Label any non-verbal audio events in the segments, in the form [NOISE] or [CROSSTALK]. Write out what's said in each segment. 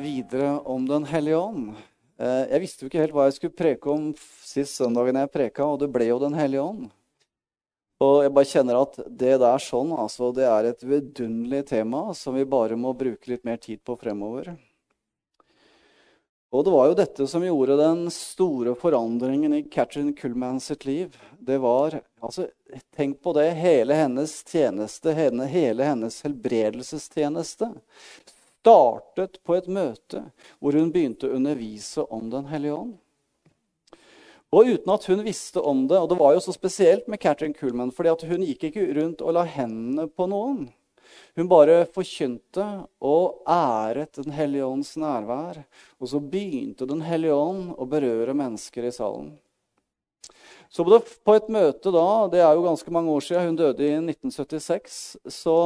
videre om Den hellige ånd. Eh, Jeg visste jo ikke helt hva jeg skulle preke om sist søndagen jeg preka, og det ble jo Den hellige ånd. Og jeg bare kjenner at det der sånn, altså, det er et vidunderlig tema som vi bare må bruke litt mer tid på fremover. Og det var jo dette som gjorde den store forandringen i Catherine Kullman sitt liv. Det var altså, Tenk på det. Hele hennes tjeneste, hele hennes helbredelsestjeneste, startet på et møte hvor hun begynte å undervise om Den hellige ånd. Og uten at hun visste om det, og det var jo så spesielt med Katrin Kuhlman, fordi hun gikk ikke rundt og la hendene på noen. Hun bare forkynte og æret Den hellige ånds nærvær. Og så begynte Den hellige ånd å berøre mennesker i salen. Så på et møte da, det er jo ganske mange år siden, hun døde i 1976, så,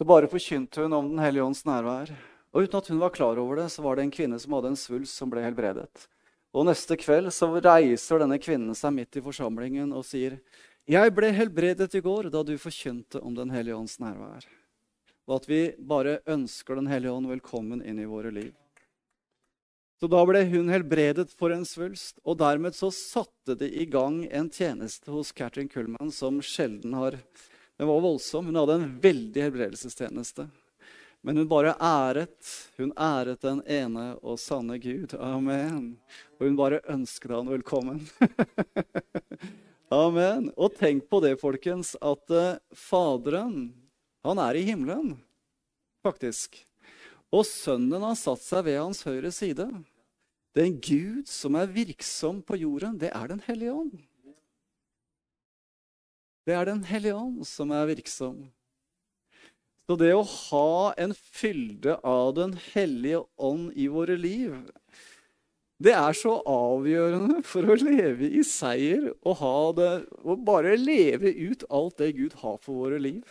så bare forkynte hun om Den hellige ånds nærvær. Og uten at hun var klar over det, så var det en kvinne som hadde en svulst som ble helbredet. Og neste kveld så reiser denne kvinnen seg midt i forsamlingen og sier jeg ble helbredet i går da du forkynte om Den hellige ånds nærvær. Og at vi bare ønsker Den hellige ånd velkommen inn i våre liv. Så da ble hun helbredet for en svulst, og dermed så satte det i gang en tjeneste hos Catherine Kullman som sjelden har Den var voldsom. Hun hadde en veldig helbredelsestjeneste. Men hun bare æret. Hun æret den ene og sanne Gud. Amen. Og hun bare ønsket han velkommen. [LAUGHS] Amen. Og tenk på det, folkens, at uh, Faderen, han er i himmelen, faktisk. Og Sønnen har satt seg ved hans høyre side. Den Gud som er virksom på jorden, det er Den hellige ånd. Det er Den hellige ånd som er virksom. Så det å ha en fylde av Den hellige ånd i våre liv, det er så avgjørende for å leve i seier og, det, og bare leve ut alt det Gud har for våre liv.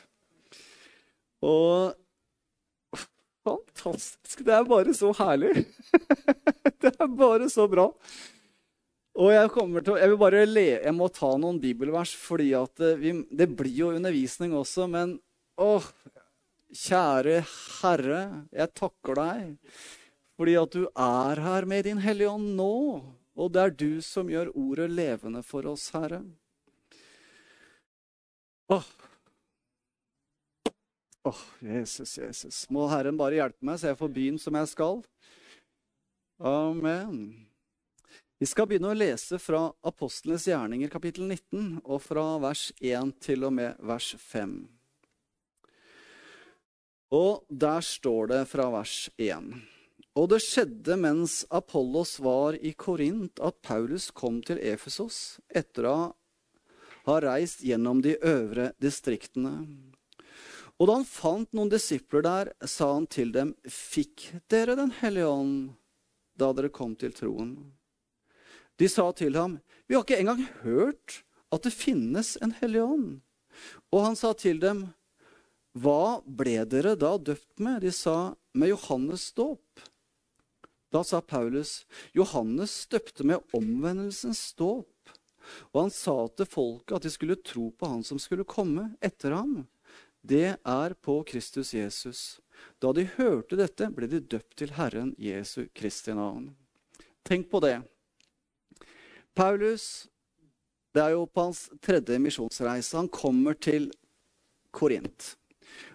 Og Fantastisk. Det er bare så herlig. [LAUGHS] det er bare så bra. Og jeg, til, jeg, vil bare le, jeg må ta noen bibelvers, fordi vi, det blir jo undervisning også. Men åh, kjære Herre, jeg takker deg fordi at du er her med din Hellige Ånd nå. Og det er du som gjør ordet levende for oss, Herre. Åh, Åh, Jesus, Jesus. Må Herren bare hjelpe meg, så jeg får byen som jeg skal. Amen. Vi skal begynne å lese fra Apostlenes gjerninger, kapittel 19, og fra vers 1 til og med vers 5. Og der står det fra vers 1. Og det skjedde mens Apollos var i Korint, at Paulus kom til Efesos etter å ha reist gjennom de øvre distriktene. Og da han fant noen disipler der, sa han til dem, Fikk dere Den hellige ånd da dere kom til troen? De sa til ham, Vi har ikke engang hørt at det finnes en hellig ånd. Og han sa til dem, Hva ble dere da døpt med? De sa, Med Johannes dåp. Da sa Paulus, Johannes døpte med omvendelsens dåp. Og han sa til folket at de skulle tro på han som skulle komme etter ham det er på Kristus Jesus. Da de hørte dette, ble de døpt til Herren Jesu Kristi navn. Tenk på det. Paulus det er jo på hans tredje misjonsreise. Han kommer til Korint.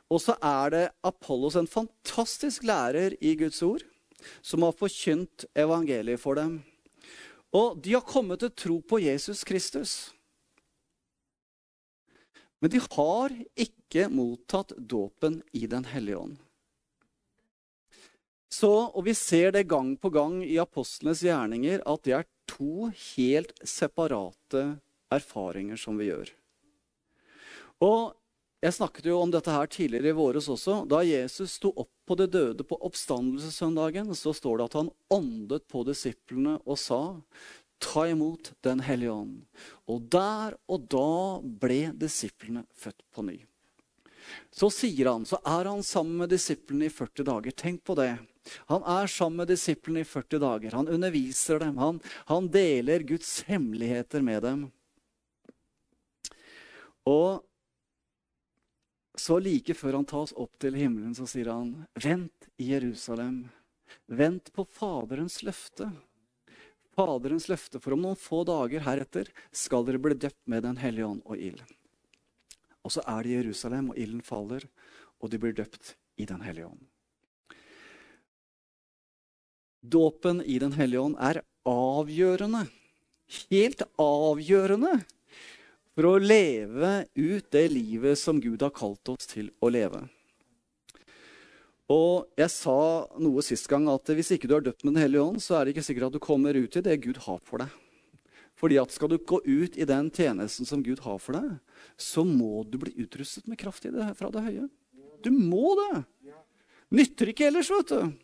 Og så er det Apollos, en fantastisk lærer i Guds ord, som har forkynt evangeliet for dem. Og de har kommet til tro på Jesus Kristus. Men de har ikke mottatt dåpen i Den hellige ånd. Så, og Vi ser det gang på gang i apostlenes gjerninger at det er to helt separate erfaringer som vi gjør. Og Jeg snakket jo om dette her tidligere i våres også. Da Jesus sto opp på det døde på oppstandelsessøndagen, så står det at han åndet på disiplene og sa ta imot Den hellige ånd. Og der og da ble disiplene født på ny. Så sier han, så er han sammen med disiplene i 40 dager. Tenk på det. Han er sammen med disiplene i 40 dager. Han underviser dem. Han, han deler Guds hemmeligheter med dem. Og så like før han tas opp til himmelen, så sier han, vent i Jerusalem. Vent på Faderens løfte. Faderens løfte, for om noen få dager heretter skal dere bli døpt med Den hellige ånd og ild. Og så er det Jerusalem, og ilden faller, og de blir døpt i Den hellige ånd. Dåpen i Den hellige ånd er avgjørende, helt avgjørende, for å leve ut det livet som Gud har kalt oss til å leve. Og jeg sa noe sist gang at hvis ikke du er døpt med Den hellige ånd, så er det ikke sikkert at du kommer ut i det Gud har for deg. Fordi at skal du gå ut i den tjenesten som Gud har for deg, så må du bli utrustet med kraft det, fra det høye. Du må det! Nytter ikke ellers, vet du.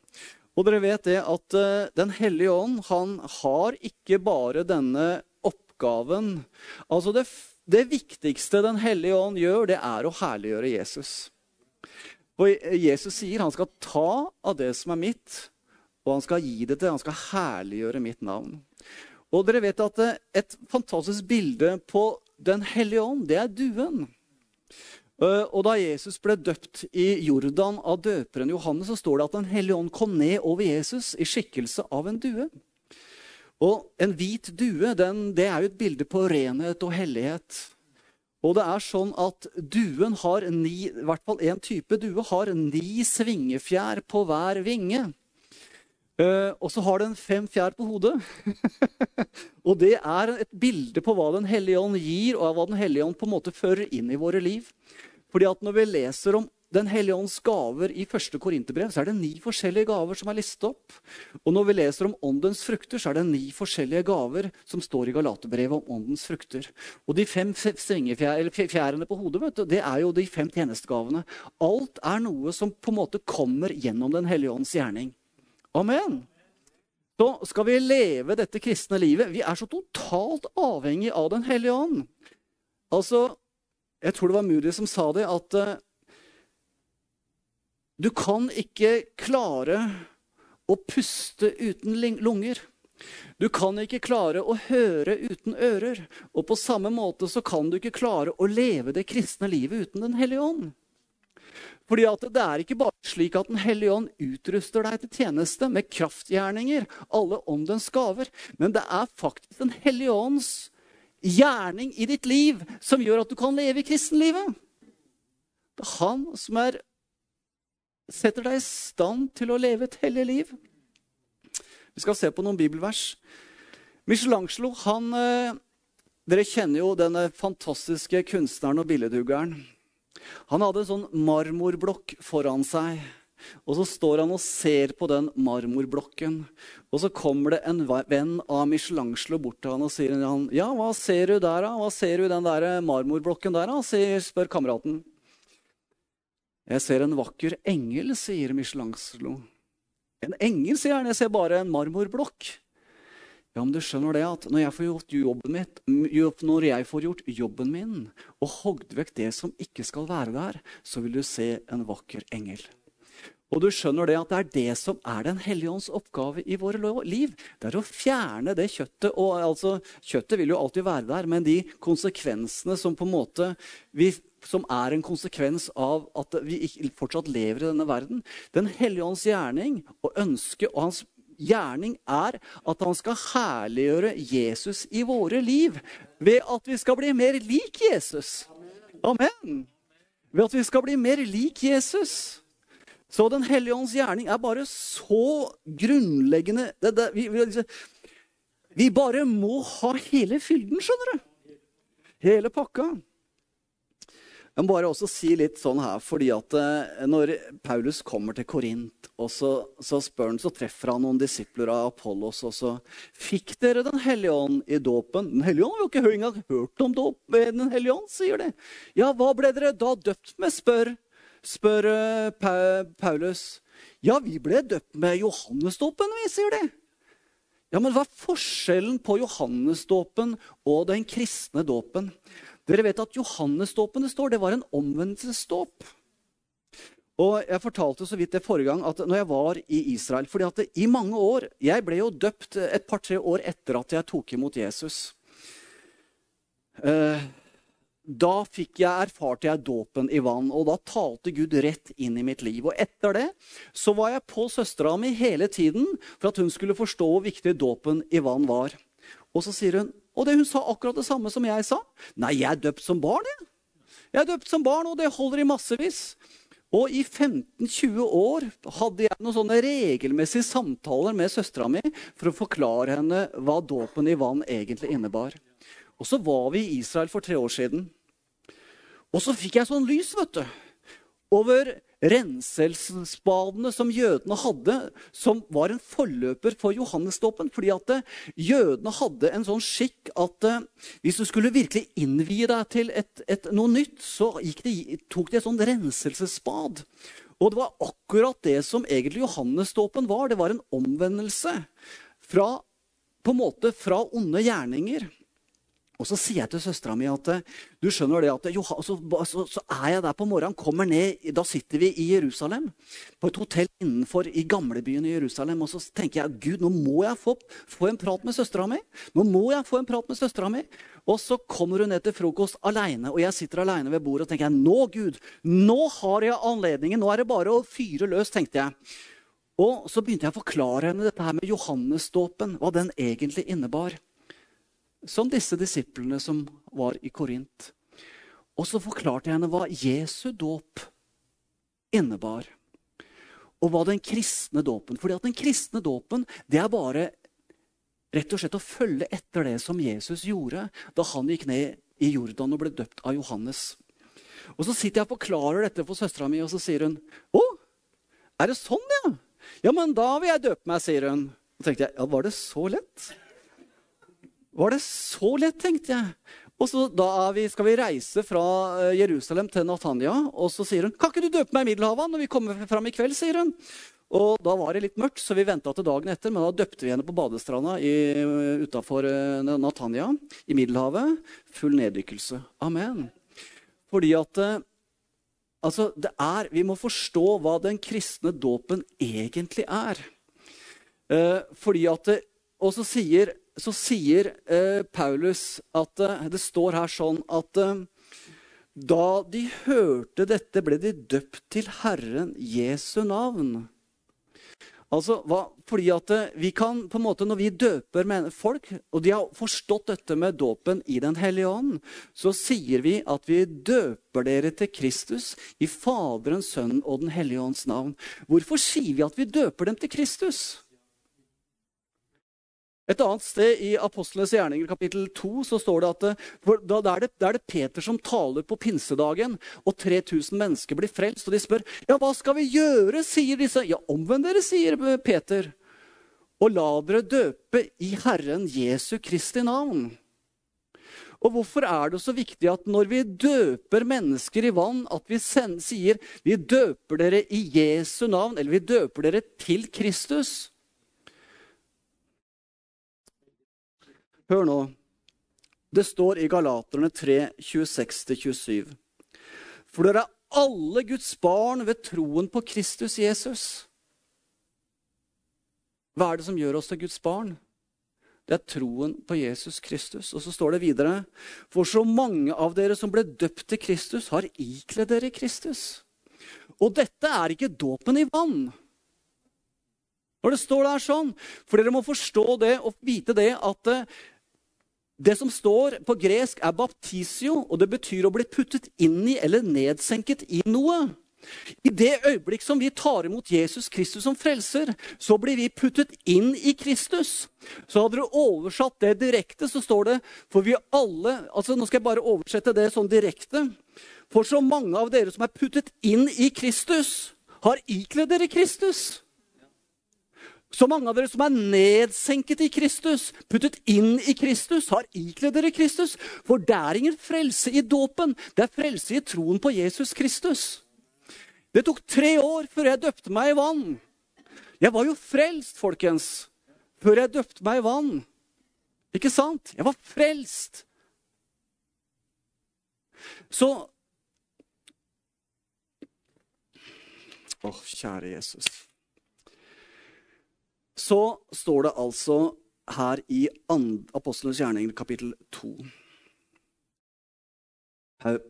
Og dere vet det at uh, Den hellige ånd han har ikke bare denne oppgaven. Altså det, det viktigste Den hellige ånd gjør, det er å herliggjøre Jesus. Og Jesus sier han skal ta av det som er mitt, og han skal gi det til, han skal herliggjøre mitt navn. Og dere vet at eh, Et fantastisk bilde på Den hellige ånd, det er duen. Eh, og Da Jesus ble døpt i Jordan av døperen Johannes, så står det at Den hellige ånd kom ned over Jesus i skikkelse av en due. Og En hvit due den, det er jo et bilde på renhet og hellighet. Og det er sånn at duen har ni, i hvert fall én type due har ni svingefjær på hver vinge. Uh, og så har den fem fjær på hodet. [LAUGHS] og det er et bilde på hva Den hellige ånd gir, og hva Den hellige ånd på en måte fører inn i våre liv. Fordi at Når vi leser om den hellige ånds gaver i første Korinterbrev, så er det ni forskjellige gaver som er listet opp. Og når vi leser om åndens frukter, så er det ni forskjellige gaver som står i Galaterbrevet om åndens frukter. Og de fem fjærene på hodet, vet du, det er jo de fem tjenestegavene. Alt er noe som på en måte kommer gjennom Den hellige ånds gjerning. Amen. Så skal vi leve dette kristne livet Vi er så totalt avhengig av Den hellige ånd. Altså, Jeg tror det var Moody som sa det, at uh, du kan ikke klare å puste uten lunger. Du kan ikke klare å høre uten ører. Og på samme måte så kan du ikke klare å leve det kristne livet uten Den hellige ånd. Fordi Det er ikke bare slik at Den hellige ånd utruster deg til tjeneste med kraftgjerninger, alle åndens gaver, men det er faktisk Den hellige ånds gjerning i ditt liv som gjør at du kan leve i kristenlivet. Det er han som er setter deg i stand til å leve et hellig liv. Vi skal se på noen bibelvers. Michelangelo han, eh, Dere kjenner jo denne fantastiske kunstneren og billedhuggeren. Han hadde en sånn marmorblokk foran seg. Og så står han og ser på den marmorblokken. Og så kommer det en venn av Michelangelo bort til han og sier han, ja, hva ser du der, da? Hva ser du i den der marmorblokken der, da? spør kameraten. Jeg ser en vakker engel, sier Michelangelo. En engel, sier han. Jeg ser bare en marmorblokk. Ja, men du skjønner det at når jeg får gjort jobben, mitt, når jeg får gjort jobben min og hogd vekk det som ikke skal være der, så vil du se en vakker engel. Og du skjønner det at det er det som er Den hellige ånds oppgave i våre liv. Det er å fjerne det kjøttet. og altså, Kjøttet vil jo alltid være der, men de konsekvensene som på en måte vi som er en konsekvens av at vi fortsatt lever i denne verden. Den hellige ånds gjerning og ønske og hans gjerning er at han skal herliggjøre Jesus i våre liv ved at vi skal bli mer lik Jesus. Amen. Ved at vi skal bli mer lik Jesus. Så Den hellige ånds gjerning er bare så grunnleggende det, det, vi, vi, vi bare må ha hele fylden, skjønner du. Hele pakka. Jeg må bare også si litt sånn her, fordi at eh, Når Paulus kommer til Korint, og så, så, spør han, så treffer han noen disipler av Apollos, og så Fikk dere Den hellige ånd i dåpen? Den hellige ånd har jo ikke engang hørt om dåp Den hellige ånd, sier de. Ja, hva ble dere da døpt med, spør, spør uh, Paulus. Ja, vi ble døpt med Johannesdåpen, vi, sier de. Ja, men hva er forskjellen på Johannesdåpen og den kristne dåpen? Dere vet at Johannesdåpen det står, det var en omvendelsesdåp. Og Jeg fortalte så vidt det forrige gang at når jeg var i Israel fordi at i mange år, Jeg ble jo døpt et par-tre år etter at jeg tok imot Jesus. Eh, da fikk jeg erfarte jeg dåpen i vann, og da talte Gud rett inn i mitt liv. Og etter det så var jeg på søstera mi hele tiden for at hun skulle forstå hvor viktig dåpen i vann var. Og så sier hun, og det hun sa akkurat det samme som jeg sa. Nei, jeg er døpt som barn, jeg. Jeg er døpt som barn, og det holder i massevis. Og i 15-20 år hadde jeg noen sånne regelmessige samtaler med søstera mi for å forklare henne hva dåpen i vann egentlig innebar. Og så var vi i Israel for tre år siden. Og så fikk jeg sånn lys vet du, over renselsesbadene som jødene hadde, som var en forløper for Johannesdåpen. Fordi at eh, jødene hadde en sånn skikk at uh, hvis du skulle virkelig innvie deg til et, et, noe nytt, så de, tok de et sånn renselsesbad. Og det var akkurat det som egentlig Johannesdåpen var. Det var en omvendelse fra, på en måte, fra onde gjerninger og så sier jeg til søstera mi at du skjønner det at jo, så, så, så, er jeg der på morgenen, kommer ned, da sitter vi i Jerusalem. På et hotell innenfor i gamlebyen i Jerusalem. Og så tenker jeg Gud, nå må jeg få, få en prat med søstera mi. Nå må jeg få en prat med søstera mi. Og så kommer hun ned til frokost aleine, og jeg sitter aleine ved bordet og tenker jeg, nå Gud, nå har jeg anledningen. Nå er det bare å fyre løs, tenkte jeg. Og så begynte jeg å forklare henne dette her med Johannesdåpen, hva den egentlig innebar som disse disiplene som var i Korint. Og så forklarte jeg henne hva Jesu dåp innebar. Og hva den kristne dåpen Fordi at den kristne dåpen det er bare rett og slett å følge etter det som Jesus gjorde da han gikk ned i Jordan og ble døpt av Johannes. Og Så sitter jeg og forklarer dette for søstera mi, og så sier hun Å, er det sånn, ja? Ja, men da vil jeg døpe meg, sier hun. Og tenkte jeg, ja, Var det så lett? Var det så lett, tenkte jeg. Og så vi, skal vi reise fra eh, Jerusalem til Natanya, og så sier hun kan ikke du døpe meg i Middelhavet når vi kommer fram i kveld. sier hun. Og Da var det litt mørkt, så vi venta til dagen etter. Men da døpte vi henne på badestranda utafor Natania Natanya i Middelhavet. Full neddykkelse. Amen. Fordi at eh, altså, det er, Vi må forstå hva den kristne dåpen egentlig er. Eh, fordi at Og så sier så sier eh, Paulus at eh, det står her sånn at eh, da de hørte dette, ble de døpt til Herren Jesu navn. Altså, hva, fordi at eh, vi kan, på en måte, Når vi døper folk, og de har forstått dette med dåpen i Den hellige ånd, så sier vi at vi døper dere til Kristus i Faderens, Sønnen og Den hellige ånds navn. Hvorfor sier vi at vi døper dem til Kristus? Et annet sted i Apostlenes gjerninger kapittel 2 så står det at eh, da, er det, er det Peter som taler på pinsedagen, og 3000 mennesker blir frelst. Og de spør ja, hva skal vi gjøre, sier disse. Ja, omvend dere, sier Peter. Og la dere døpe i Herren Jesu Kristi navn. Og hvorfor er det så viktig at når vi døper mennesker i vann, at vi sier vi døper dere i Jesu navn, eller vi døper dere til Kristus? Hør nå. Det står i Galaterne 3, 26-27. For dere er alle Guds barn ved troen på Kristus Jesus. Hva er det som gjør oss til Guds barn? Det er troen på Jesus Kristus. Og så står det videre.: For så mange av dere som ble døpt til Kristus, har ikledd dere Kristus. Og dette er ikke dåpen i vann. Når det står der sånn, For dere må forstå det og vite det at det som står på gresk, er baptisio, og det betyr å bli puttet inn i eller nedsenket i noe. I det øyeblikk som vi tar imot Jesus Kristus som frelser, så blir vi puttet inn i Kristus. Så hadde du oversatt det direkte, så står det For vi alle altså Nå skal jeg bare oversette det sånn direkte. For så mange av dere som er puttet inn i Kristus, har ikledd dere Kristus. Så mange av dere som er nedsenket i Kristus, puttet inn i Kristus, har ikledd dere Kristus. For det er ingen frelse i dåpen. Det er frelse i troen på Jesus Kristus. Det tok tre år før jeg døpte meg i vann. Jeg var jo frelst, folkens, før jeg døpte meg i vann. Ikke sant? Jeg var frelst. Så Å, kjære Jesus så står det altså her i Apostlenes gjerninger kapittel 2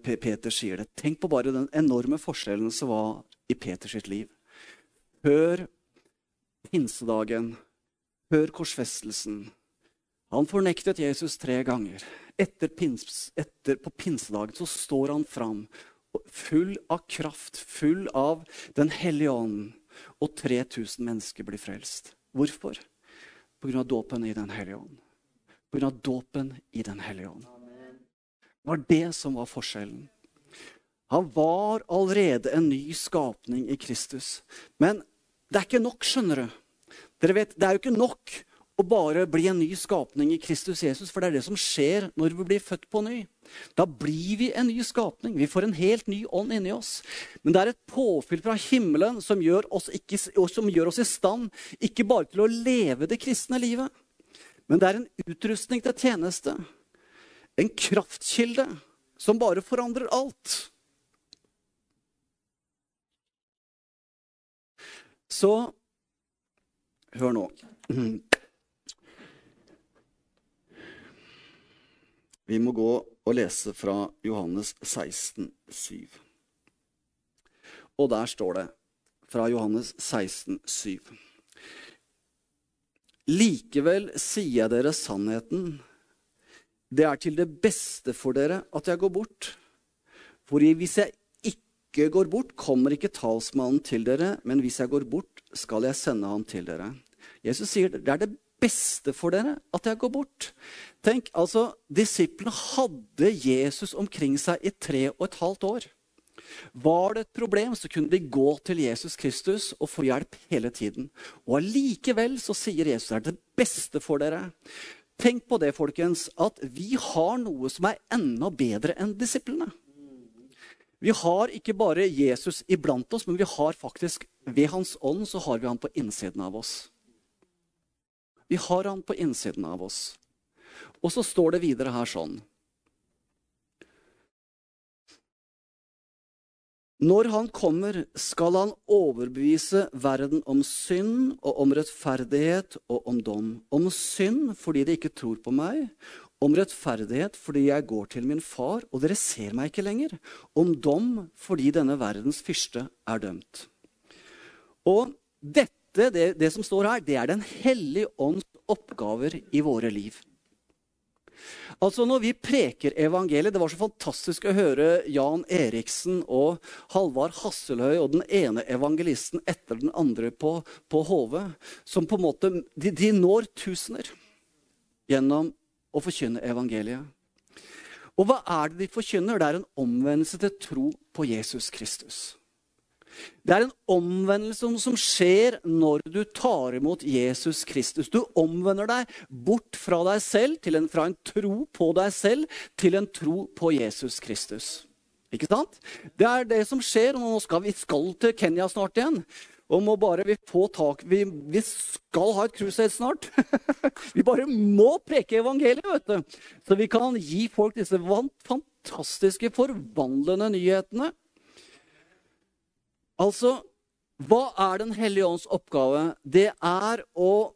Peter sier det. Tenk på bare den enorme forskjellen som var i Peters liv. Hør pinsedagen. Hør korsfestelsen. Han fornektet Jesus tre ganger. Etter, pins, etter på pinsedagen så står han fram full av kraft, full av Den hellige ånden. Og 3000 mennesker blir frelst. Hvorfor? Pga. dåpen i Den hellige ånd. Pga. dåpen i Den hellige ånd. Det var det som var forskjellen. Han var allerede en ny skapning i Kristus. Men det er ikke nok, skjønner du. Dere vet, Det er jo ikke nok å bare bli en ny skapning i Kristus Jesus, for det er det som skjer når vi blir født på ny. Da blir vi en ny skapning. Vi får en helt ny ånd inni oss. Men det er et påfyll fra himmelen som gjør ikke, som gjør oss i stand ikke bare til å leve det kristne livet, men det er en utrustning til tjeneste. En kraftkilde som bare forandrer alt. Så hør nå. Vi må gå og lese fra Johannes 16, 7. Og der står det fra Johannes 16, 7. Likevel sier jeg dere sannheten. Det er til det beste for dere at jeg går bort. For hvis jeg ikke går bort, kommer ikke talsmannen til dere, men hvis jeg går bort, skal jeg sende ham til dere. Jesus sier det er det beste for dere at jeg går bort. Tenk, altså, Disiplene hadde Jesus omkring seg i tre og et halvt år. Var det et problem, så kunne de gå til Jesus Kristus og få hjelp hele tiden. Og allikevel så sier Jesus er det beste for dere. Tenk på det, folkens, at vi har noe som er enda bedre enn disiplene. Vi har ikke bare Jesus iblant oss, men vi har faktisk, ved Hans ånd så har vi han på innsiden av oss. Vi har han på innsiden av oss. Og så står det videre her sånn Når han kommer, skal han overbevise verden om synd og om rettferdighet og om dom. Om synd fordi de ikke tror på meg. Om rettferdighet fordi jeg går til min far, og dere ser meg ikke lenger. Om dom fordi denne verdens fyrste er dømt. Og dette, det, det som står her, det er Den hellige ånds oppgaver i våre liv. Altså Når vi preker evangeliet Det var så fantastisk å høre Jan Eriksen og Halvard Hasselhøy og den ene evangelisten etter den andre på, på HV. Som på en måte de, de når tusener gjennom å forkynne evangeliet. Og hva er det de forkynner? Det er en omvendelse til tro på Jesus Kristus. Det er en omvendelse som skjer når du tar imot Jesus Kristus. Du omvender deg bort fra deg selv, en, fra en tro på deg selv til en tro på Jesus Kristus. Ikke sant? Det er det som skjer. og nå skal Vi skal til Kenya snart igjen. Og må bare vi få tak Vi, vi skal ha et cruise snart. [LAUGHS] vi bare må preke evangeliet, vet du. Så vi kan gi folk disse fantastiske, forvandlende nyhetene. Altså, hva er Den hellige ånds oppgave? Det er å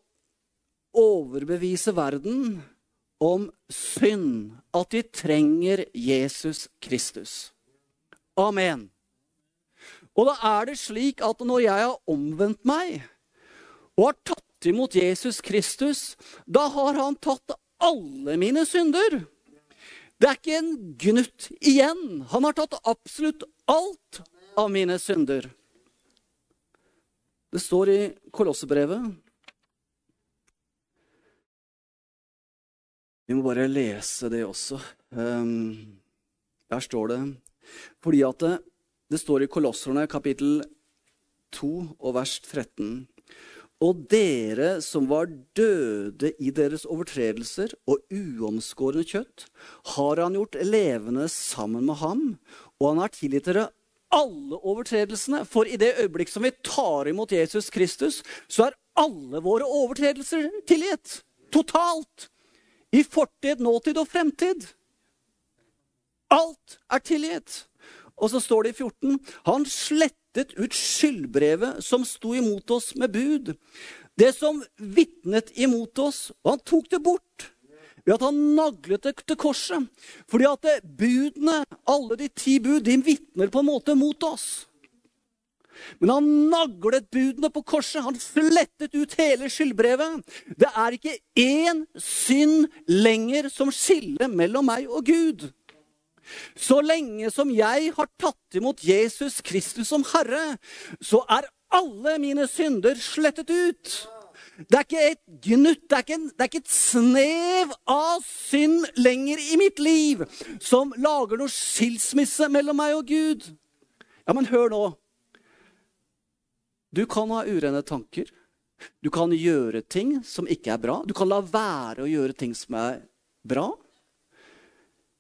overbevise verden om synd. At de trenger Jesus Kristus. Amen. Og da er det slik at når jeg har omvendt meg og har tatt imot Jesus Kristus, da har han tatt alle mine synder. Det er ikke en gnutt igjen. Han har tatt absolutt alt av mine synder. Det står i Kolossebrevet Vi må bare lese det også. Um, der står det Fordi at det, det står i Kolosserne kapittel 2 og vers 13 og dere som var døde i deres overtredelser og uomskårne kjøtt, har han gjort levende sammen med ham, og han har tilgitt dere alle overtredelsene. For i det øyeblikk som vi tar imot Jesus Kristus, så er alle våre overtredelser tilgitt. Totalt. I fortid, nåtid og fremtid. Alt er tilgitt. Og så står det i 14.: Han slettet ut skyldbrevet som sto imot oss med bud. Det som vitnet imot oss, og han tok det bort. Ved at han naglet det til korset. Fordi at budene, alle de ti bud, de vitner på en måte mot oss. Men han naglet budene på korset. Han flettet ut hele skyldbrevet. Det er ikke én synd lenger som skiller mellom meg og Gud. Så lenge som jeg har tatt imot Jesus Kristus som Herre, så er alle mine synder slettet ut. Det er ikke et gnutt, det er ikke, en, det er ikke et snev av synd lenger i mitt liv som lager noe skilsmisse mellom meg og Gud. Ja, men hør nå. Du kan ha urene tanker. Du kan gjøre ting som ikke er bra. Du kan la være å gjøre ting som er bra.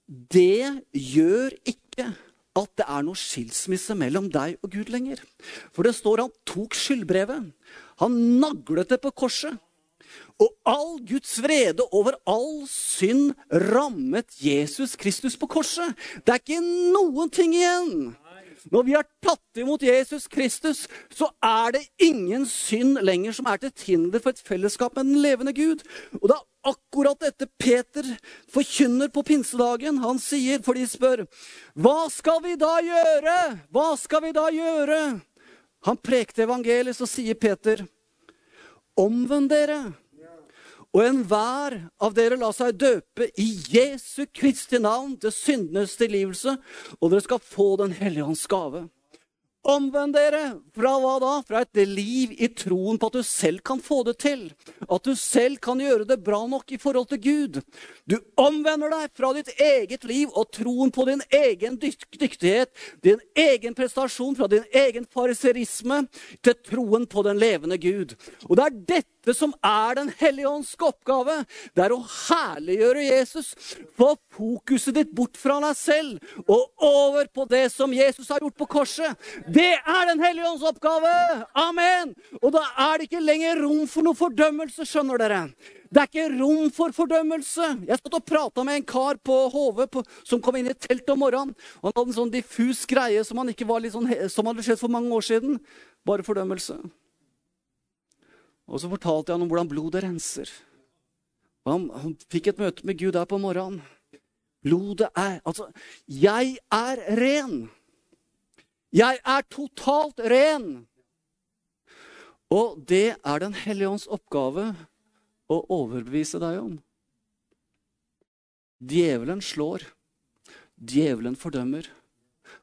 Det gjør ikke at det er noe skilsmisse mellom deg og Gud lenger. For det står han tok skyldbrevet. Han naglet det på korset. Og all Guds vrede over all synd rammet Jesus Kristus på korset. Det er ikke noen ting igjen. Når vi har tatt imot Jesus Kristus, så er det ingen synd lenger som er til hinder for et fellesskap med den levende Gud. Og det er akkurat dette Peter forkynner på pinsedagen. Han sier, for de spør, hva skal vi da gjøre? Hva skal vi da gjøre? Han prekte evangeliet, så sier Peter, omvend dere og enhver av dere la seg døpe i Jesu Kristi navn til syndenes tilgivelse, og dere skal få Den hellige ånds gave. Omvend dere! Fra hva da? Fra et liv i troen på at du selv kan få det til. At du selv kan gjøre det bra nok i forhold til Gud. Du omvender deg fra ditt eget liv og troen på din egen dyktighet, din egen prestasjon, fra din egen fariserisme, til troen på den levende Gud. Og det er dette som er Den hellige ånds oppgave. Det er å herliggjøre Jesus. Få fokuset ditt bort fra deg selv og over på det som Jesus har gjort på korset. Det er Den hellige ånds oppgave! Amen! Og da er det ikke lenger rom for noe fordømmelse, skjønner dere. Det er ikke rom for fordømmelse. Jeg satt og prata med en kar på HV på, som kom inn i teltet om morgenen. og Han hadde en sånn diffus greie som, han ikke var sånn, som hadde skjedd for mange år siden. Bare fordømmelse. Og så fortalte jeg han om hvordan blodet renser. Han, han fikk et møte med Gud der på morgenen. Blodet er Altså, jeg er ren. Jeg er totalt ren. Og det er Den hellige ånds oppgave å overbevise deg om. Djevelen slår. Djevelen fordømmer.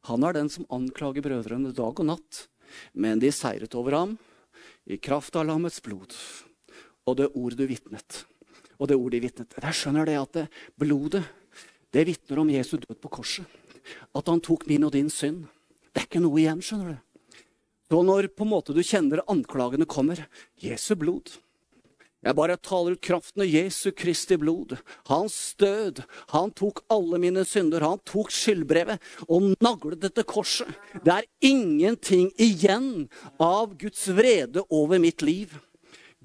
Han er den som anklager brødrene dag og natt. Men de seiret over ham i kraft av lammets blod og det ord du vitnet. Og det ord de vitnet. Jeg skjønner det at det, blodet det vitner om Jesu død på korset. At han tok min og din synd. Det er ikke noe igjen, skjønner du. Så når på en måte du kjenner anklagene kommer Jesu blod. Jeg bare taler ut kraften av Jesu Kristi blod. Hans død. Han tok alle mine synder. Han tok skyldbrevet og naglet det til korset. Det er ingenting igjen av Guds vrede over mitt liv.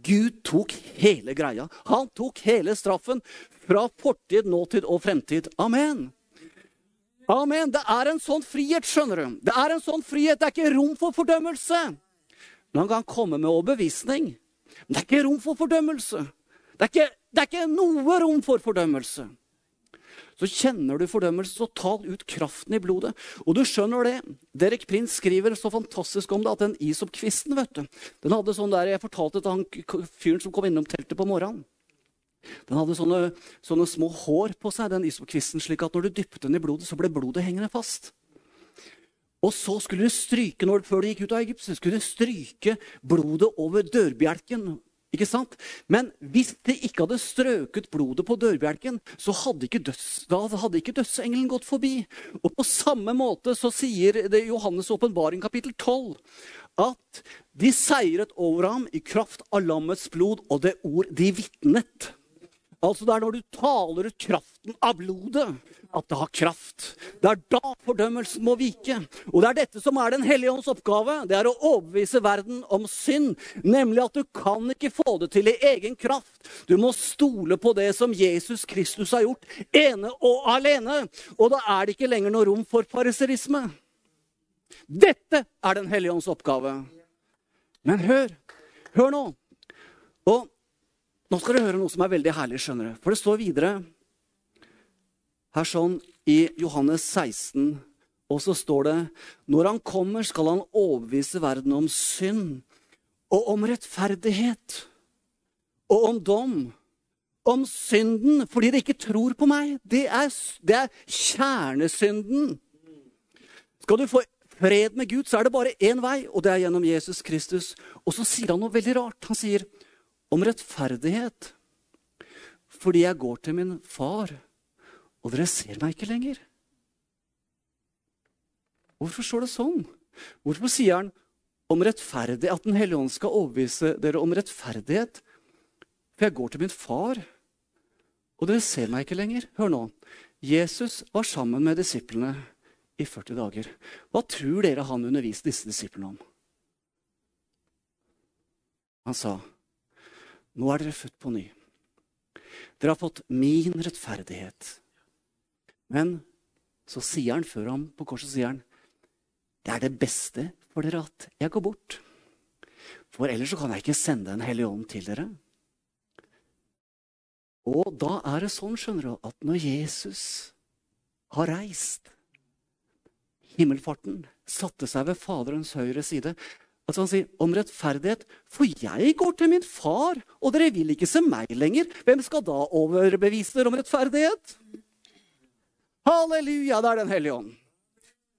Gud tok hele greia. Han tok hele straffen fra fortid, nåtid og fremtid. Amen. Amen. Det er en sånn frihet, skjønner du. Det er en sånn frihet. Det er ikke rom for fordømmelse. Men han kan komme med overbevisning. Men det er ikke rom for fordømmelse. Det er ikke, det er ikke noe rom for fordømmelse. Så kjenner du fordømmelse, så tal ut kraften i blodet. Og du skjønner det. Derek Prince skriver så fantastisk om det at den isopkvisten vet du, den hadde sånn der, Jeg fortalte til han fyren som kom innom teltet på morgenen. Den hadde sånne, sånne små hår på seg, den isopkvisten, slik at når du dyppet den i blodet, så ble blodet hengende fast. Og så skulle du stryke når, før du gikk ut av Egypt, så skulle du stryke blodet over dørbjelken. Ikke sant? Men hvis de ikke hadde strøket blodet på dørbjelken, så hadde ikke, døds, hadde ikke dødsengelen gått forbi. Og på samme måte så sier det Johannes' åpenbaring kapittel 12 at de seiret over ham i kraft av lammets blod og det ord de vitnet. Altså Det er når du taler ut kraften av blodet, at det har kraft. Det er da fordømmelsen må vike. Og det er dette som er Den hellige ånds oppgave. Det er å overbevise verden om synd. Nemlig at du kan ikke få det til i egen kraft. Du må stole på det som Jesus Kristus har gjort, ene og alene. Og da er det ikke lenger noe rom for fariserisme. Dette er Den hellige ånds oppgave. Men hør. Hør nå. Og Nå skal dere høre noe som er veldig herlig, skjønner du. For det står videre her sånn i Johannes 16, og så står det Når han kommer, skal han overbevise verden om synd og om rettferdighet og om dom. Om synden fordi de ikke tror på meg. Det er, det er kjernesynden. Skal du få fred med Gud, så er det bare én vei, og det er gjennom Jesus Kristus. Og så sier han noe veldig rart. Han sier om rettferdighet. Fordi jeg går til min far, og dere ser meg ikke lenger. Hvorfor står det sånn? Hvorfor sier han om rettferdighet, at Den hellige ånd skal overbevise dere om rettferdighet? For jeg går til min far, og dere ser meg ikke lenger. Hør nå. Jesus var sammen med disiplene i 40 dager. Hva tror dere han underviste disse disiplene om? Han sa, 'Nå er dere født på ny.' Dere har fått min rettferdighet. Men så sier han før ham på korset sier han, 'Det er det beste for dere at jeg går bort.' For ellers så kan jeg ikke sende en hellig ånd til dere. Og da er det sånn, skjønner du, at når Jesus har reist himmelfarten, satte seg ved Faderens høyre side. Altså Han sier om rettferdighet. For jeg går til min far, og dere vil ikke se meg lenger. Hvem skal da overbevise dere om rettferdighet? Halleluja, det er Den hellige ånd.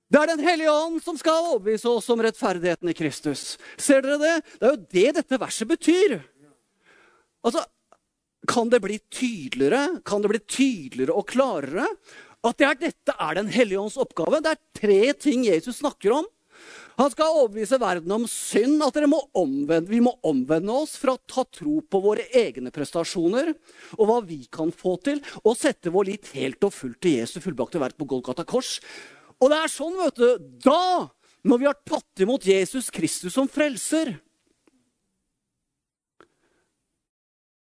Det er Den hellige ånd som skal overbevise oss om rettferdigheten i Kristus. Ser dere det? Det er jo det dette verset betyr. Altså, Kan det bli tydeligere? Kan det bli tydeligere og klarere? At det er, dette er Den hellige ånds oppgave. Det er tre ting Jesus snakker om. Han skal overbevise verden om synd, at må omvende, vi må omvende oss fra å ta tro på våre egne prestasjoner og hva vi kan få til, og sette vår lit helt og fullt til Jesu fullbakte verk på Golgata kors. Og det er sånn, vet du, da, når vi har tatt imot Jesus Kristus som frelser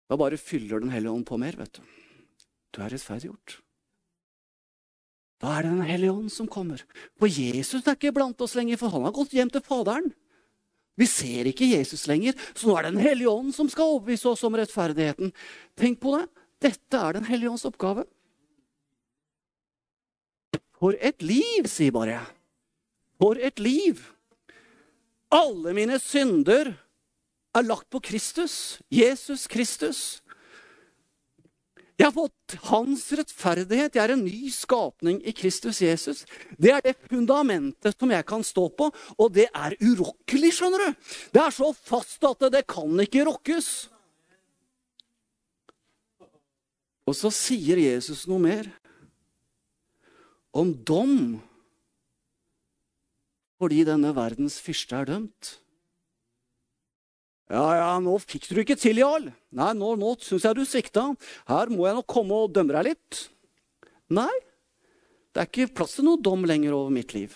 Da bare fyller Den hellige ånd på mer, vet du. Du er rettferdiggjort. Da er det Den hellige ånd som kommer. For Jesus er ikke blant oss lenger, for han har gått hjem til Faderen. Vi ser ikke Jesus lenger, så nå er det Den hellige ånd som skal overbevise oss om rettferdigheten. Tenk på det. Dette er Den hellige ånds oppgave. For et liv, sier bare jeg. For et liv. Alle mine synder er lagt på Kristus. Jesus Kristus. Jeg har fått hans rettferdighet. Jeg er en ny skapning i Kristus Jesus. Det er det fundamentet som jeg kan stå på, og det er urokkelig, skjønner du. Det er så fast at det kan ikke rokkes. Og så sier Jesus noe mer om dom fordi denne verdens fyrste er dømt. Ja, ja, nå fikk du ikke til, Jarl. Nei, nå, nå syns jeg du svikta. Her må jeg nok komme og dømme deg litt. Nei, det er ikke plass til noe dom lenger over mitt liv.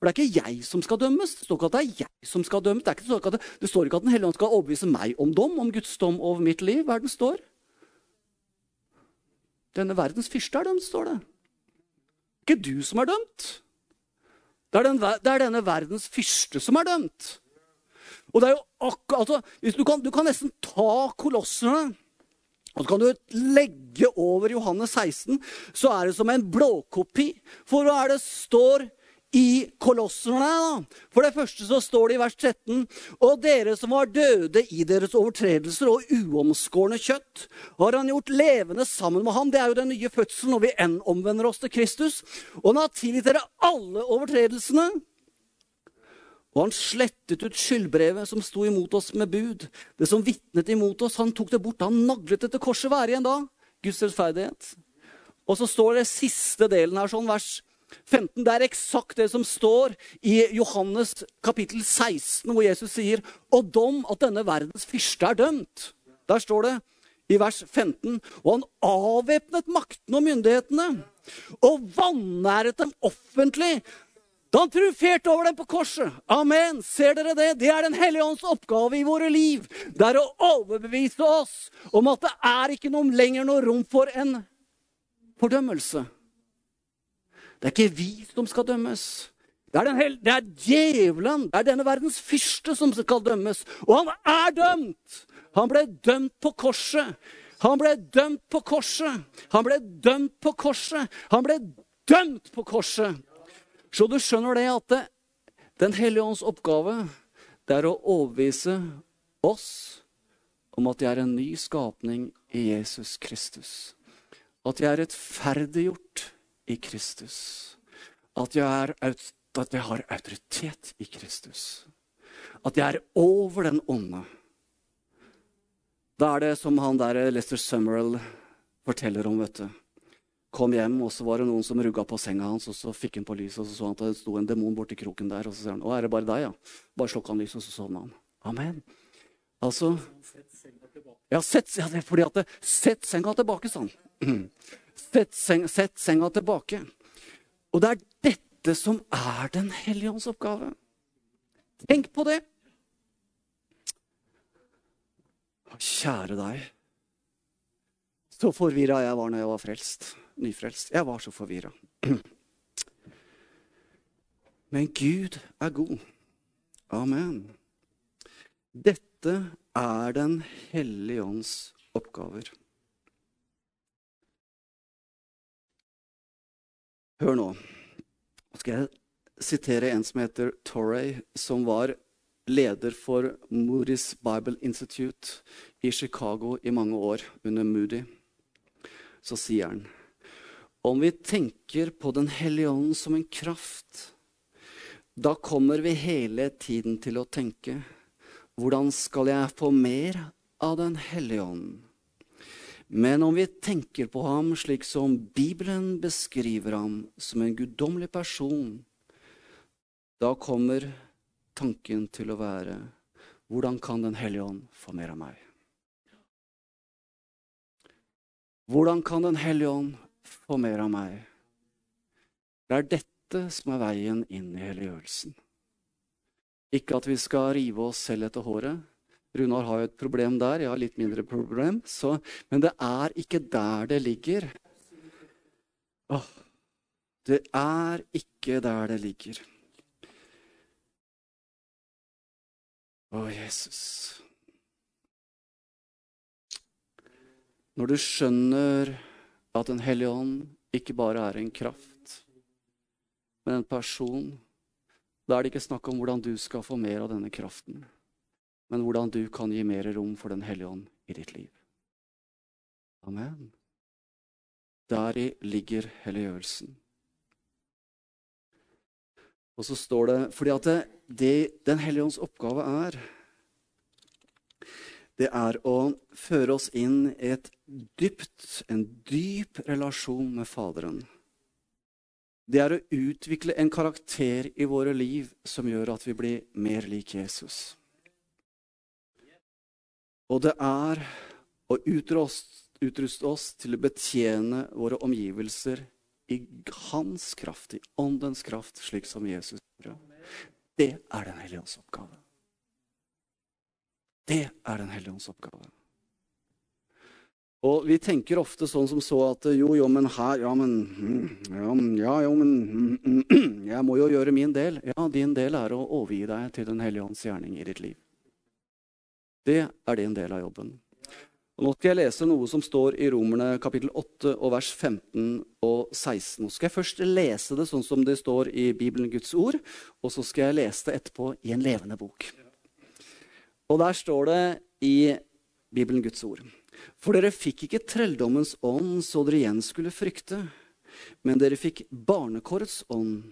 For det er ikke jeg som skal dømmes. Det står ikke at det er jeg som skal dømmes. Det, ikke, det, det står ikke at Den hellige ånd skal overbevise meg om dom, om Guds dom over mitt liv. Hva er den står? Denne verdens fyrste er dømt, står det. Ikke du som er dømt. Det er, den, det er denne verdens fyrste som er dømt. Og det er jo akkurat, altså, du, kan, du kan nesten ta kolossene og så kan du legge over Johannes 16, så er det som en blåkopi. For hva er det står i kolosserne? For det første så står det i vers 13.: Og dere som var døde i deres overtredelser og uomskårne kjøtt, har han gjort levende sammen med ham. Det er jo den nye fødselen når vi enn omvender oss til Kristus. Og han har tilgitt dere alle overtredelsene og han slettet ut skyldbrevet som sto imot oss med bud. Det som vitnet imot oss, han tok det bort. Han naglet det til korset. Hva er igjen da? Guds rettferdighet. Og så står det siste delen her, sånn vers 15. Det er eksakt det som står i Johannes kapittel 16, hvor Jesus sier og dom at denne verdens fyrste er dømt. Der står det i vers 15. Og han avvæpnet maktene og myndighetene og vanæret dem offentlig da han triumferte over dem på korset. Amen. Ser dere det? Det er Den hellige ånds oppgave i våre liv. Det er å overbevise oss om at det er ikke noe lenger noe rom for en fordømmelse. Det er ikke vi som skal dømmes. Det er, hel, det er djevelen, det er denne verdens fyrste som skal dømmes. Og han er dømt! Han ble dømt på korset. Han ble dømt på korset. Han ble dømt på korset. Han ble dømt på korset. Så du skjønner det at det, Den hellige ånds oppgave det er å overbevise oss om at jeg er en ny skapning i Jesus Kristus. At jeg er rettferdiggjort i Kristus. At jeg, er, at jeg har autoritet i Kristus. At jeg er over den onde. Da er det som han der Lester Summerell forteller om, vet du. Kom hjem, og så var det noen som rugga på senga hans, og så fikk han på lyset, og så så han at det sto en demon borti kroken der. Og så sier han 'Å, er det bare deg', ja? Bare slukka han lyset, og så sovna han. Amen. Altså Ja, sett, ja, det er fordi at det, Sett senga tilbake, sa han. [CLEARS THROAT] Sett, seng, sett senga tilbake. Og det er dette som er Den hellige ånds oppgave. Tenk på det! Kjære deg. Så forvirra jeg var når jeg var frelst. Nyfrelst. Jeg var så forvirra. Men Gud er god. Amen. Dette er Den hellige ånds oppgaver. Hør nå. Nå skal jeg sitere en som heter Torrey, som var leder for Moody's Bible Institute i Chicago i mange år under Moody. Så sier han om vi tenker på Den hellige ånd som en kraft, da kommer vi hele tiden til å tenke hvordan skal jeg få mer av Den hellige ånd? Men om vi tenker på ham slik som Bibelen beskriver ham, som en guddommelig person, da kommer tanken til å være hvordan kan Den hellige ånd få mer av meg? Hvordan kan Den hellige ånd få mer av meg? Det er dette som er veien inn i helliggjørelsen. Ikke at vi skal rive oss selv etter håret. Runar har jo et problem der, jeg har litt mindre problem. Så, men det er ikke der det ligger. Åh, det er ikke der det ligger. Å, Jesus. Når du skjønner at Den hellige ånd ikke bare er en kraft, men en person, da er det ikke snakk om hvordan du skal få mer av denne kraften, men hvordan du kan gi mer rom for Den hellige ånd i ditt liv. Amen. Deri ligger helliggjørelsen. Og så står det Fordi at det, det Den hellige ånds oppgave er Det er å føre oss inn i dypt, en dyp relasjon med Faderen. Det er å utvikle en karakter i våre liv som gjør at vi blir mer lik Jesus. Og det er å utruste oss til å betjene våre omgivelser i hans kraft, i åndens kraft, slik som Jesus gjorde. Det er Den hellige ånds oppgave. Det er Den hellige ånds oppgave. Og vi tenker ofte sånn som så at jo, jo, men her Ja, men Ja, ja jo, men Jeg må jo gjøre min del. Ja, din del er å overgi deg til Den hellige ånds gjerning i ditt liv. Det er din del av jobben. Og nå skal jeg lese noe som står i Romerne kapittel 8 og vers 15 og 16. Nå skal jeg først lese det sånn som det står i Bibelen Guds ord, og så skal jeg lese det etterpå i en levende bok. Og der står det i Bibelen Guds ord. For dere fikk ikke trelldommens ånd så dere igjen skulle frykte, men dere fikk barnekårets ånd,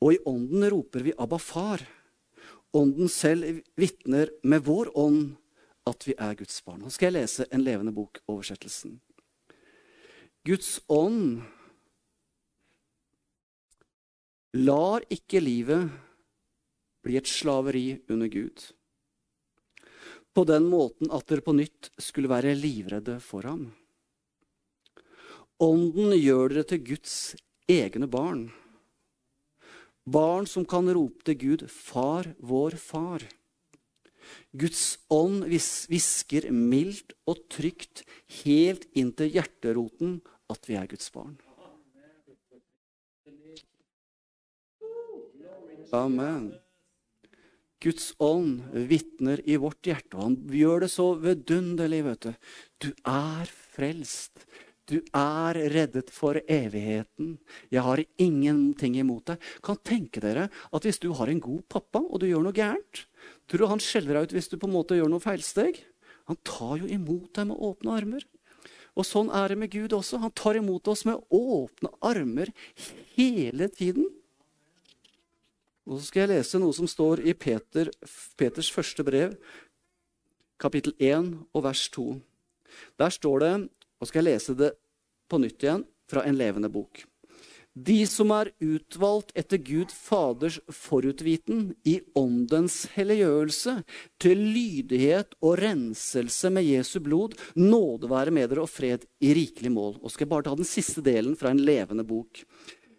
og i ånden roper vi Abba far. Ånden selv vitner med vår ånd at vi er Guds barn. Nå skal jeg lese en levende bok-oversettelsen. Guds ånd lar ikke livet bli et slaveri under Gud. På den måten at dere på nytt skulle være livredde for ham. Ånden gjør dere til Guds egne barn. Barn som kan rope til Gud 'Far, vår Far'. Guds ånd hvisker mildt og trygt helt inn til hjerteroten at vi er Guds barn. Amen. Guds ånd vitner i vårt hjerte, og han gjør det så vidunderlig, vet du. Du er frelst. Du er reddet for evigheten. Jeg har ingenting imot deg. Kan tenke dere at hvis du har en god pappa, og du gjør noe gærent Tror du han skjeller deg ut hvis du på en måte gjør noe feilsteg? Han tar jo imot deg med åpne armer. Og sånn er det med Gud også. Han tar imot oss med åpne armer hele tiden. Og så skal jeg lese noe som står i Peter, Peters første brev, kapittel 1 og vers 2. Der står det, og skal jeg lese det på nytt igjen fra en levende bok. De som er utvalgt etter Gud Faders forutviten i åndens helliggjørelse, til lydighet og renselse med Jesu blod, nåde være med dere og fred i rikelig mål. Og skal jeg bare ta den siste delen fra en levende bok.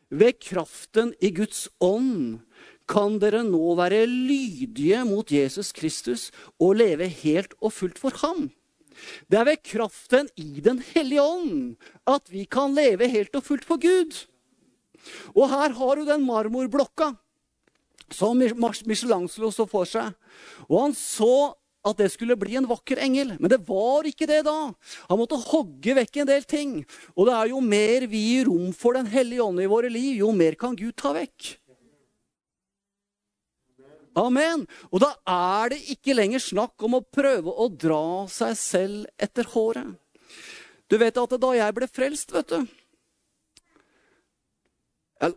Ved kraften i Guds ånd kan dere nå være lydige mot Jesus Kristus og leve helt og fullt for ham. Det er ved kraften i Den hellige ånd at vi kan leve helt og fullt for Gud. Og her har du den marmorblokka som Michelangelo så for seg. Og han så at det skulle bli en vakker engel. Men det var ikke det da. Han måtte hogge vekk en del ting. Og det er jo mer vi gir rom for Den hellige ånd i våre liv, jo mer kan Gud ta vekk. Amen. Og da er det ikke lenger snakk om å prøve å dra seg selv etter håret. Du vet at da jeg ble frelst, vet du Jeg,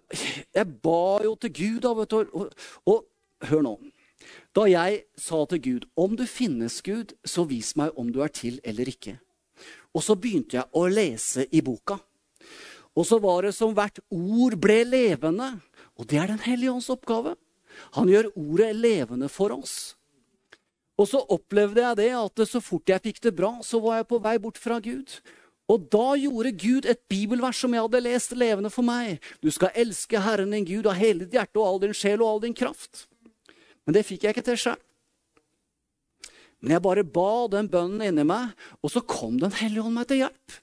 jeg ba jo til Gud, da, vet du. Og, og, hør nå. Da jeg sa til Gud, om du finnes, Gud, så vis meg om du er til eller ikke. Og så begynte jeg å lese i boka. Og så var det som hvert ord ble levende. Og det er Den hellige ånds oppgave. Han gjør ordet levende for oss. Og så opplevde jeg det at så fort jeg fikk det bra, så var jeg på vei bort fra Gud. Og da gjorde Gud et bibelvers som jeg hadde lest levende for meg. Du skal elske Herren din Gud av hele ditt hjerte og all din sjel og all din kraft. Men det fikk jeg ikke til sjøl. Men jeg bare ba den bønnen inni meg, og så kom Den hellige ånd meg til hjelp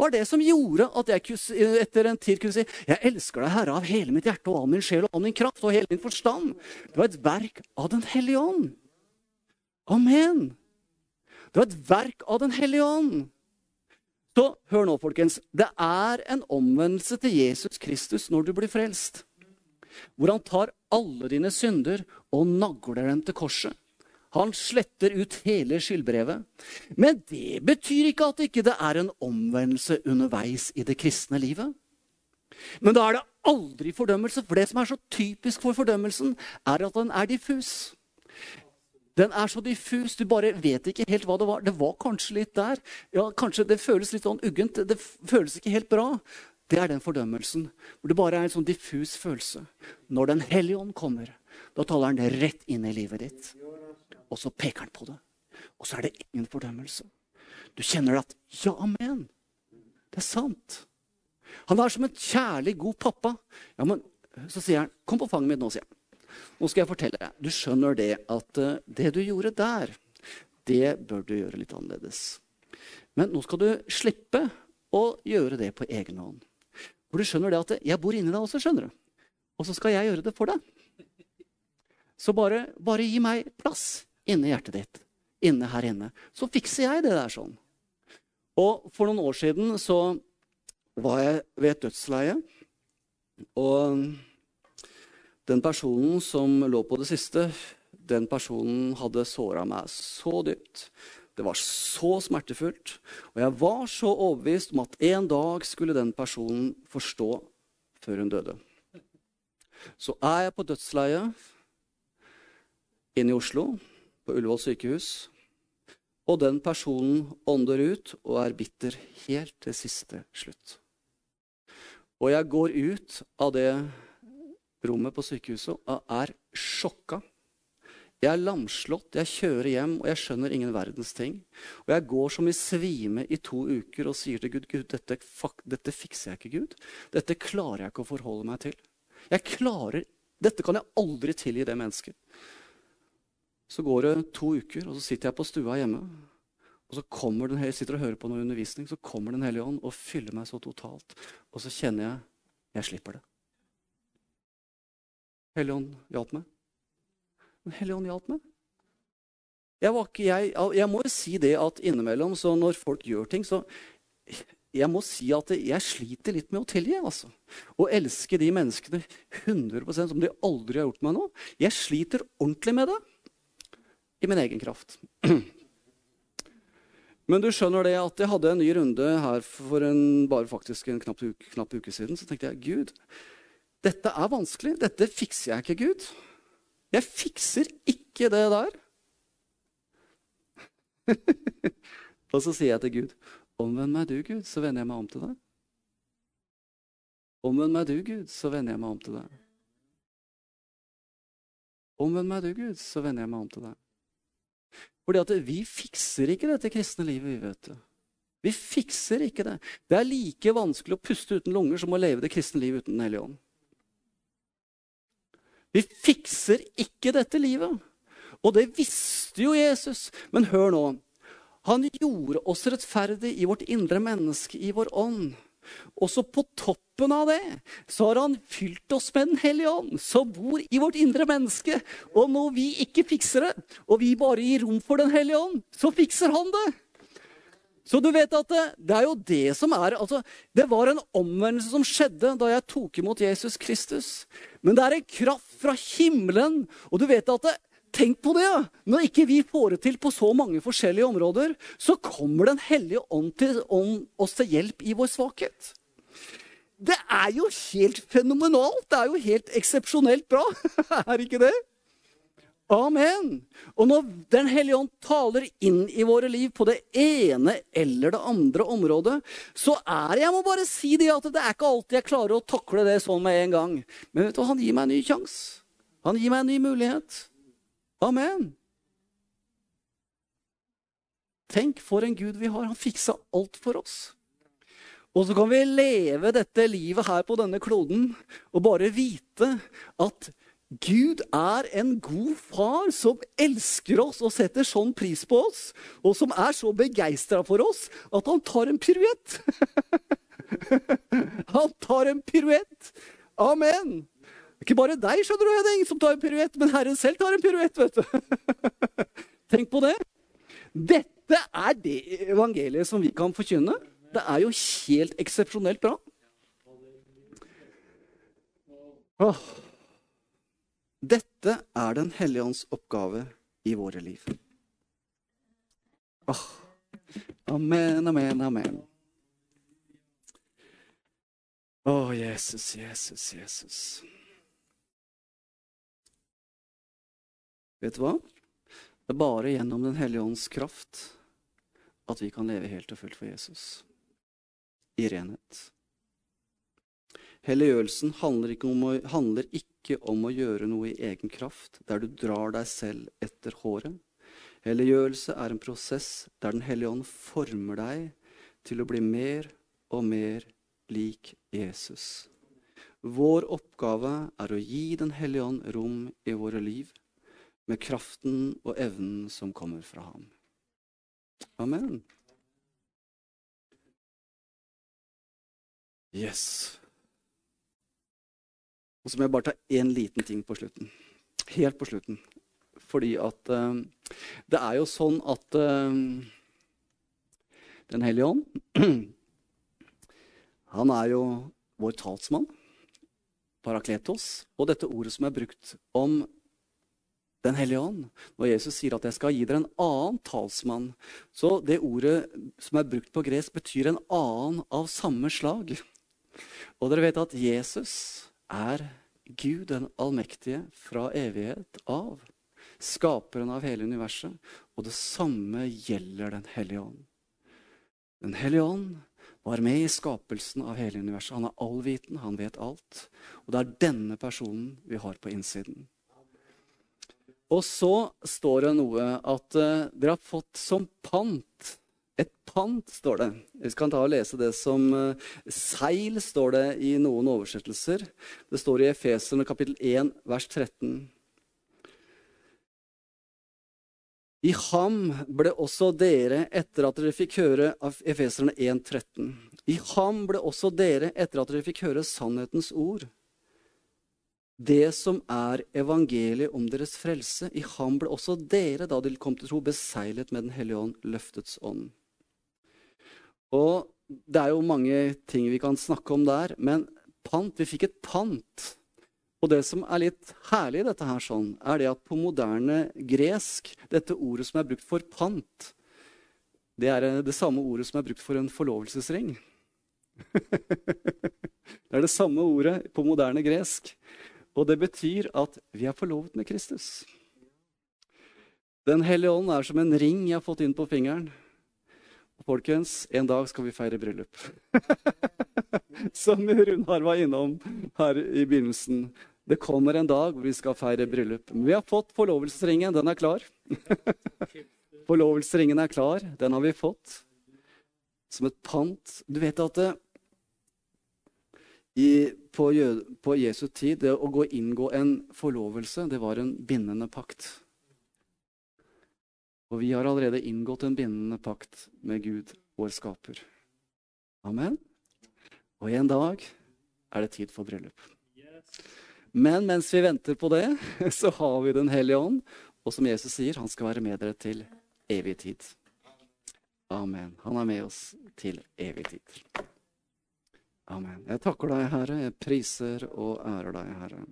var det som gjorde at jeg etter en tid kunne si jeg elsker deg, Herre, av hele mitt hjerte og all min sjel og all min kraft og hele min forstand. Det var et verk av Den hellige ånd. Amen. Det var et verk av Den hellige ånd. Så hør nå, folkens. Det er en omvendelse til Jesus Kristus når du blir frelst. Hvor han tar alle dine synder og nagler dem til korset. Han sletter ut hele skyldbrevet. Men det betyr ikke at det ikke er en omvendelse underveis i det kristne livet. Men da er det aldri fordømmelse, for det som er så typisk for fordømmelsen, er at den er diffus. Den er så diffus, du bare vet ikke helt hva det var. Det var kanskje litt der. Ja, kanskje Det føles litt sånn uggent. Det føles ikke helt bra. Det er den fordømmelsen. Hvor det bare er en sånn diffus følelse. Når Den hellige ånd kommer, da taler han rett inn i livet ditt og så peker han på det. Og så er det ingen fordømmelse. Du kjenner at Ja, amen. Det er sant. Han er som en kjærlig, god pappa. Ja, men Så sier han, 'Kom på fanget mitt nå', sier han. Nå skal jeg fortelle deg. Du skjønner det at uh, det du gjorde der, det bør du gjøre litt annerledes. Men nå skal du slippe å gjøre det på egen hånd. For du skjønner det at jeg bor inni deg også, skjønner du. Og så skal jeg gjøre det for deg. Så bare, bare gi meg plass inni hjertet ditt. Inne her inne. Så fikser jeg det der sånn. Og for noen år siden så var jeg ved et dødsleie. Og den personen som lå på det siste, den personen hadde såra meg så dypt. Det var så smertefullt. Og jeg var så overbevist om at en dag skulle den personen forstå før hun døde. Så er jeg på dødsleiet inne i Oslo Ullevål sykehus. Og den personen ånder ut og er bitter helt til siste slutt. Og jeg går ut av det rommet på sykehuset og er sjokka. Jeg er lamslått, jeg kjører hjem, og jeg skjønner ingen verdens ting. Og jeg går som i svime i to uker og sier til Gud Gud, dette, dette fikser jeg ikke, Gud. Dette klarer jeg ikke å forholde meg til. Jeg klarer, Dette kan jeg aldri tilgi det mennesket. Så går det to uker, og så sitter jeg på stua hjemme. Og så kommer den, jeg sitter og hører på noe undervisning, så kommer Den hellige ånd og fyller meg så totalt. Og så kjenner jeg jeg slipper det. Helligånd hjalp meg. Men Helligånd hjalp meg. Jeg, ikke, jeg, jeg, må jo si det at innimellom, så når folk gjør ting, så Jeg må si at jeg sliter litt med å tilgi. altså. Å elske de menneskene 100% som de aldri har gjort meg noe. Jeg sliter ordentlig med det i min egen kraft. [CLEARS THROAT] Men du skjønner det at jeg hadde en ny runde her for en, bare faktisk en knapp uke, knapp uke siden. Så tenkte jeg Gud, dette er vanskelig. Dette fikser jeg ikke, Gud. Jeg fikser ikke det der. [LAUGHS] og så sier jeg til Gud, omvend meg du, Gud, så vender jeg meg om til deg. Omvend meg du, Gud, så vender jeg meg om til deg. Omvend meg du, Gud, så vender jeg meg om til deg. Fordi at vi fikser ikke dette kristne livet, vi vet det. Vi fikser ikke det. Det er like vanskelig å puste uten lunger som å leve det kristne livet uten Den hellige ånd. Vi fikser ikke dette livet. Og det visste jo Jesus. Men hør nå. Han gjorde oss rettferdig i vårt indre menneske, i vår ånd. Og så på toppen av det så har han fylt oss med Den hellige ånd, som bor i vårt indre menneske. Og når vi ikke fikser det, og vi bare gir rom for Den hellige ånd, så fikser han det. Så du vet at det, det er jo det som er altså, Det var en omvendelse som skjedde da jeg tok imot Jesus Kristus. Men det er en kraft fra himmelen. Og du vet at det, Tenk på det! Når ikke vi får det til på så mange forskjellige områder, så kommer Den hellige ånd, til, ånd oss til hjelp i vår svakhet. Det er jo helt fenomenalt! Det er jo helt eksepsjonelt bra. [LAUGHS] er ikke det? Amen. Og når Den hellige ånd taler inn i våre liv på det ene eller det andre området, så er Jeg må bare si det at det er ikke alltid jeg klarer å takle det sånn med en gang. Men vet du, han gir meg en ny sjanse. Han gir meg en ny mulighet. Amen. Tenk for en Gud vi har. Han fiksa alt for oss. Og så kan vi leve dette livet her på denne kloden og bare vite at Gud er en god far som elsker oss og setter sånn pris på oss, og som er så begeistra for oss at han tar en piruett. [LAUGHS] han tar en piruett. Amen. Ikke bare deg skjønner du, Henning, som tar en piruett, men Herren selv tar en piruett. vet du. [LAUGHS] Tenk på det. Dette er det evangeliet som vi kan forkynne. Det er jo helt eksepsjonelt bra. Åh. Dette er Den hellige ånds oppgave i våre liv. Åh. Amen, amen, amen. Å, Jesus, Jesus, Jesus. Vet du hva? Det er bare gjennom Den hellige ånds kraft at vi kan leve helt og fullt for Jesus. I renhet. Helliggjørelsen handler handler ikke om å gjøre noe i egen kraft, der du drar deg selv etter håret. Helliggjørelse er en prosess der Den hellige ånd former deg til å bli mer og mer lik Jesus. Vår oppgave er å gi Den hellige ånd rom i våre liv med kraften og evnen som kommer fra ham. Amen. Yes. Og så må jeg bare ta én liten ting på slutten. Helt på slutten. Fordi at uh, Det er jo sånn at uh, Den hellige ånd [CLEARS THROAT] Han er jo vår talsmann. Parakletos. Og dette ordet som er brukt om den hellige ånd. Når Jesus sier at 'jeg skal gi dere en annen talsmann', så det ordet som er brukt på gresk, betyr en annen av samme slag. Og dere vet at Jesus er Gud den allmektige fra evighet av. Skaperen av hele universet. Og det samme gjelder Den hellige ånd. Den hellige ånd var med i skapelsen av hele universet. Han er allviten, han vet alt. Og det er denne personen vi har på innsiden. Og så står det noe at uh, dere har fått som pant Et pant, står det. Vi kan ta og lese det som uh, seil, står det i noen oversettelser. Det står i Efeserne kapittel 1, vers 13. I ham ble også dere, etter at dere fikk høre av Efeserne 1, 13. I ham ble også dere, etter at dere fikk høre sannhetens ord det som er evangeliet om deres frelse. I ham ble også dere, da dere kom til tro, beseglet med Den hellige ånd, løftets ånd. Og det er jo mange ting vi kan snakke om der, men pant Vi fikk et pant. Og det som er litt herlig i dette her, sånn, er det at på moderne gresk, dette ordet som er brukt for pant, det er det samme ordet som er brukt for en forlovelsesring. [LAUGHS] det er det samme ordet på moderne gresk. Og det betyr at vi er forlovet med Kristus. Den hellige ånd er som en ring jeg har fått inn på fingeren. Og folkens, en dag skal vi feire bryllup. [LAUGHS] som Runar var innom her i begynnelsen. Det kommer en dag hvor vi skal feire bryllup. Men vi har fått forlovelsesringen. Den er klar. [LAUGHS] forlovelsesringen er klar. Den har vi fått som et pant. Du vet at det, i, på, på, Jesu tid, det å gå inngå en forlovelse, det var en bindende pakt. Og vi har allerede inngått en bindende pakt med Gud, vår skaper. Amen. Og en dag er det tid for bryllup. Men mens vi venter på det, [LAUGHS] så har vi Den hellige ånd. Og som Jesus sier, han skal være med dere til evig tid. Amen. Han er med oss til evig tid. Amen. Jeg takker deg, Herre. Jeg priser og ærer deg, Herre.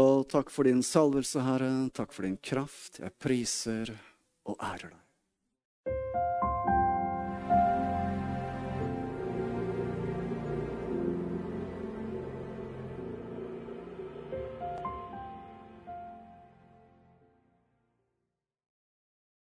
Og takk for din salvelse, Herre. Takk for din kraft. Jeg priser og ærer deg.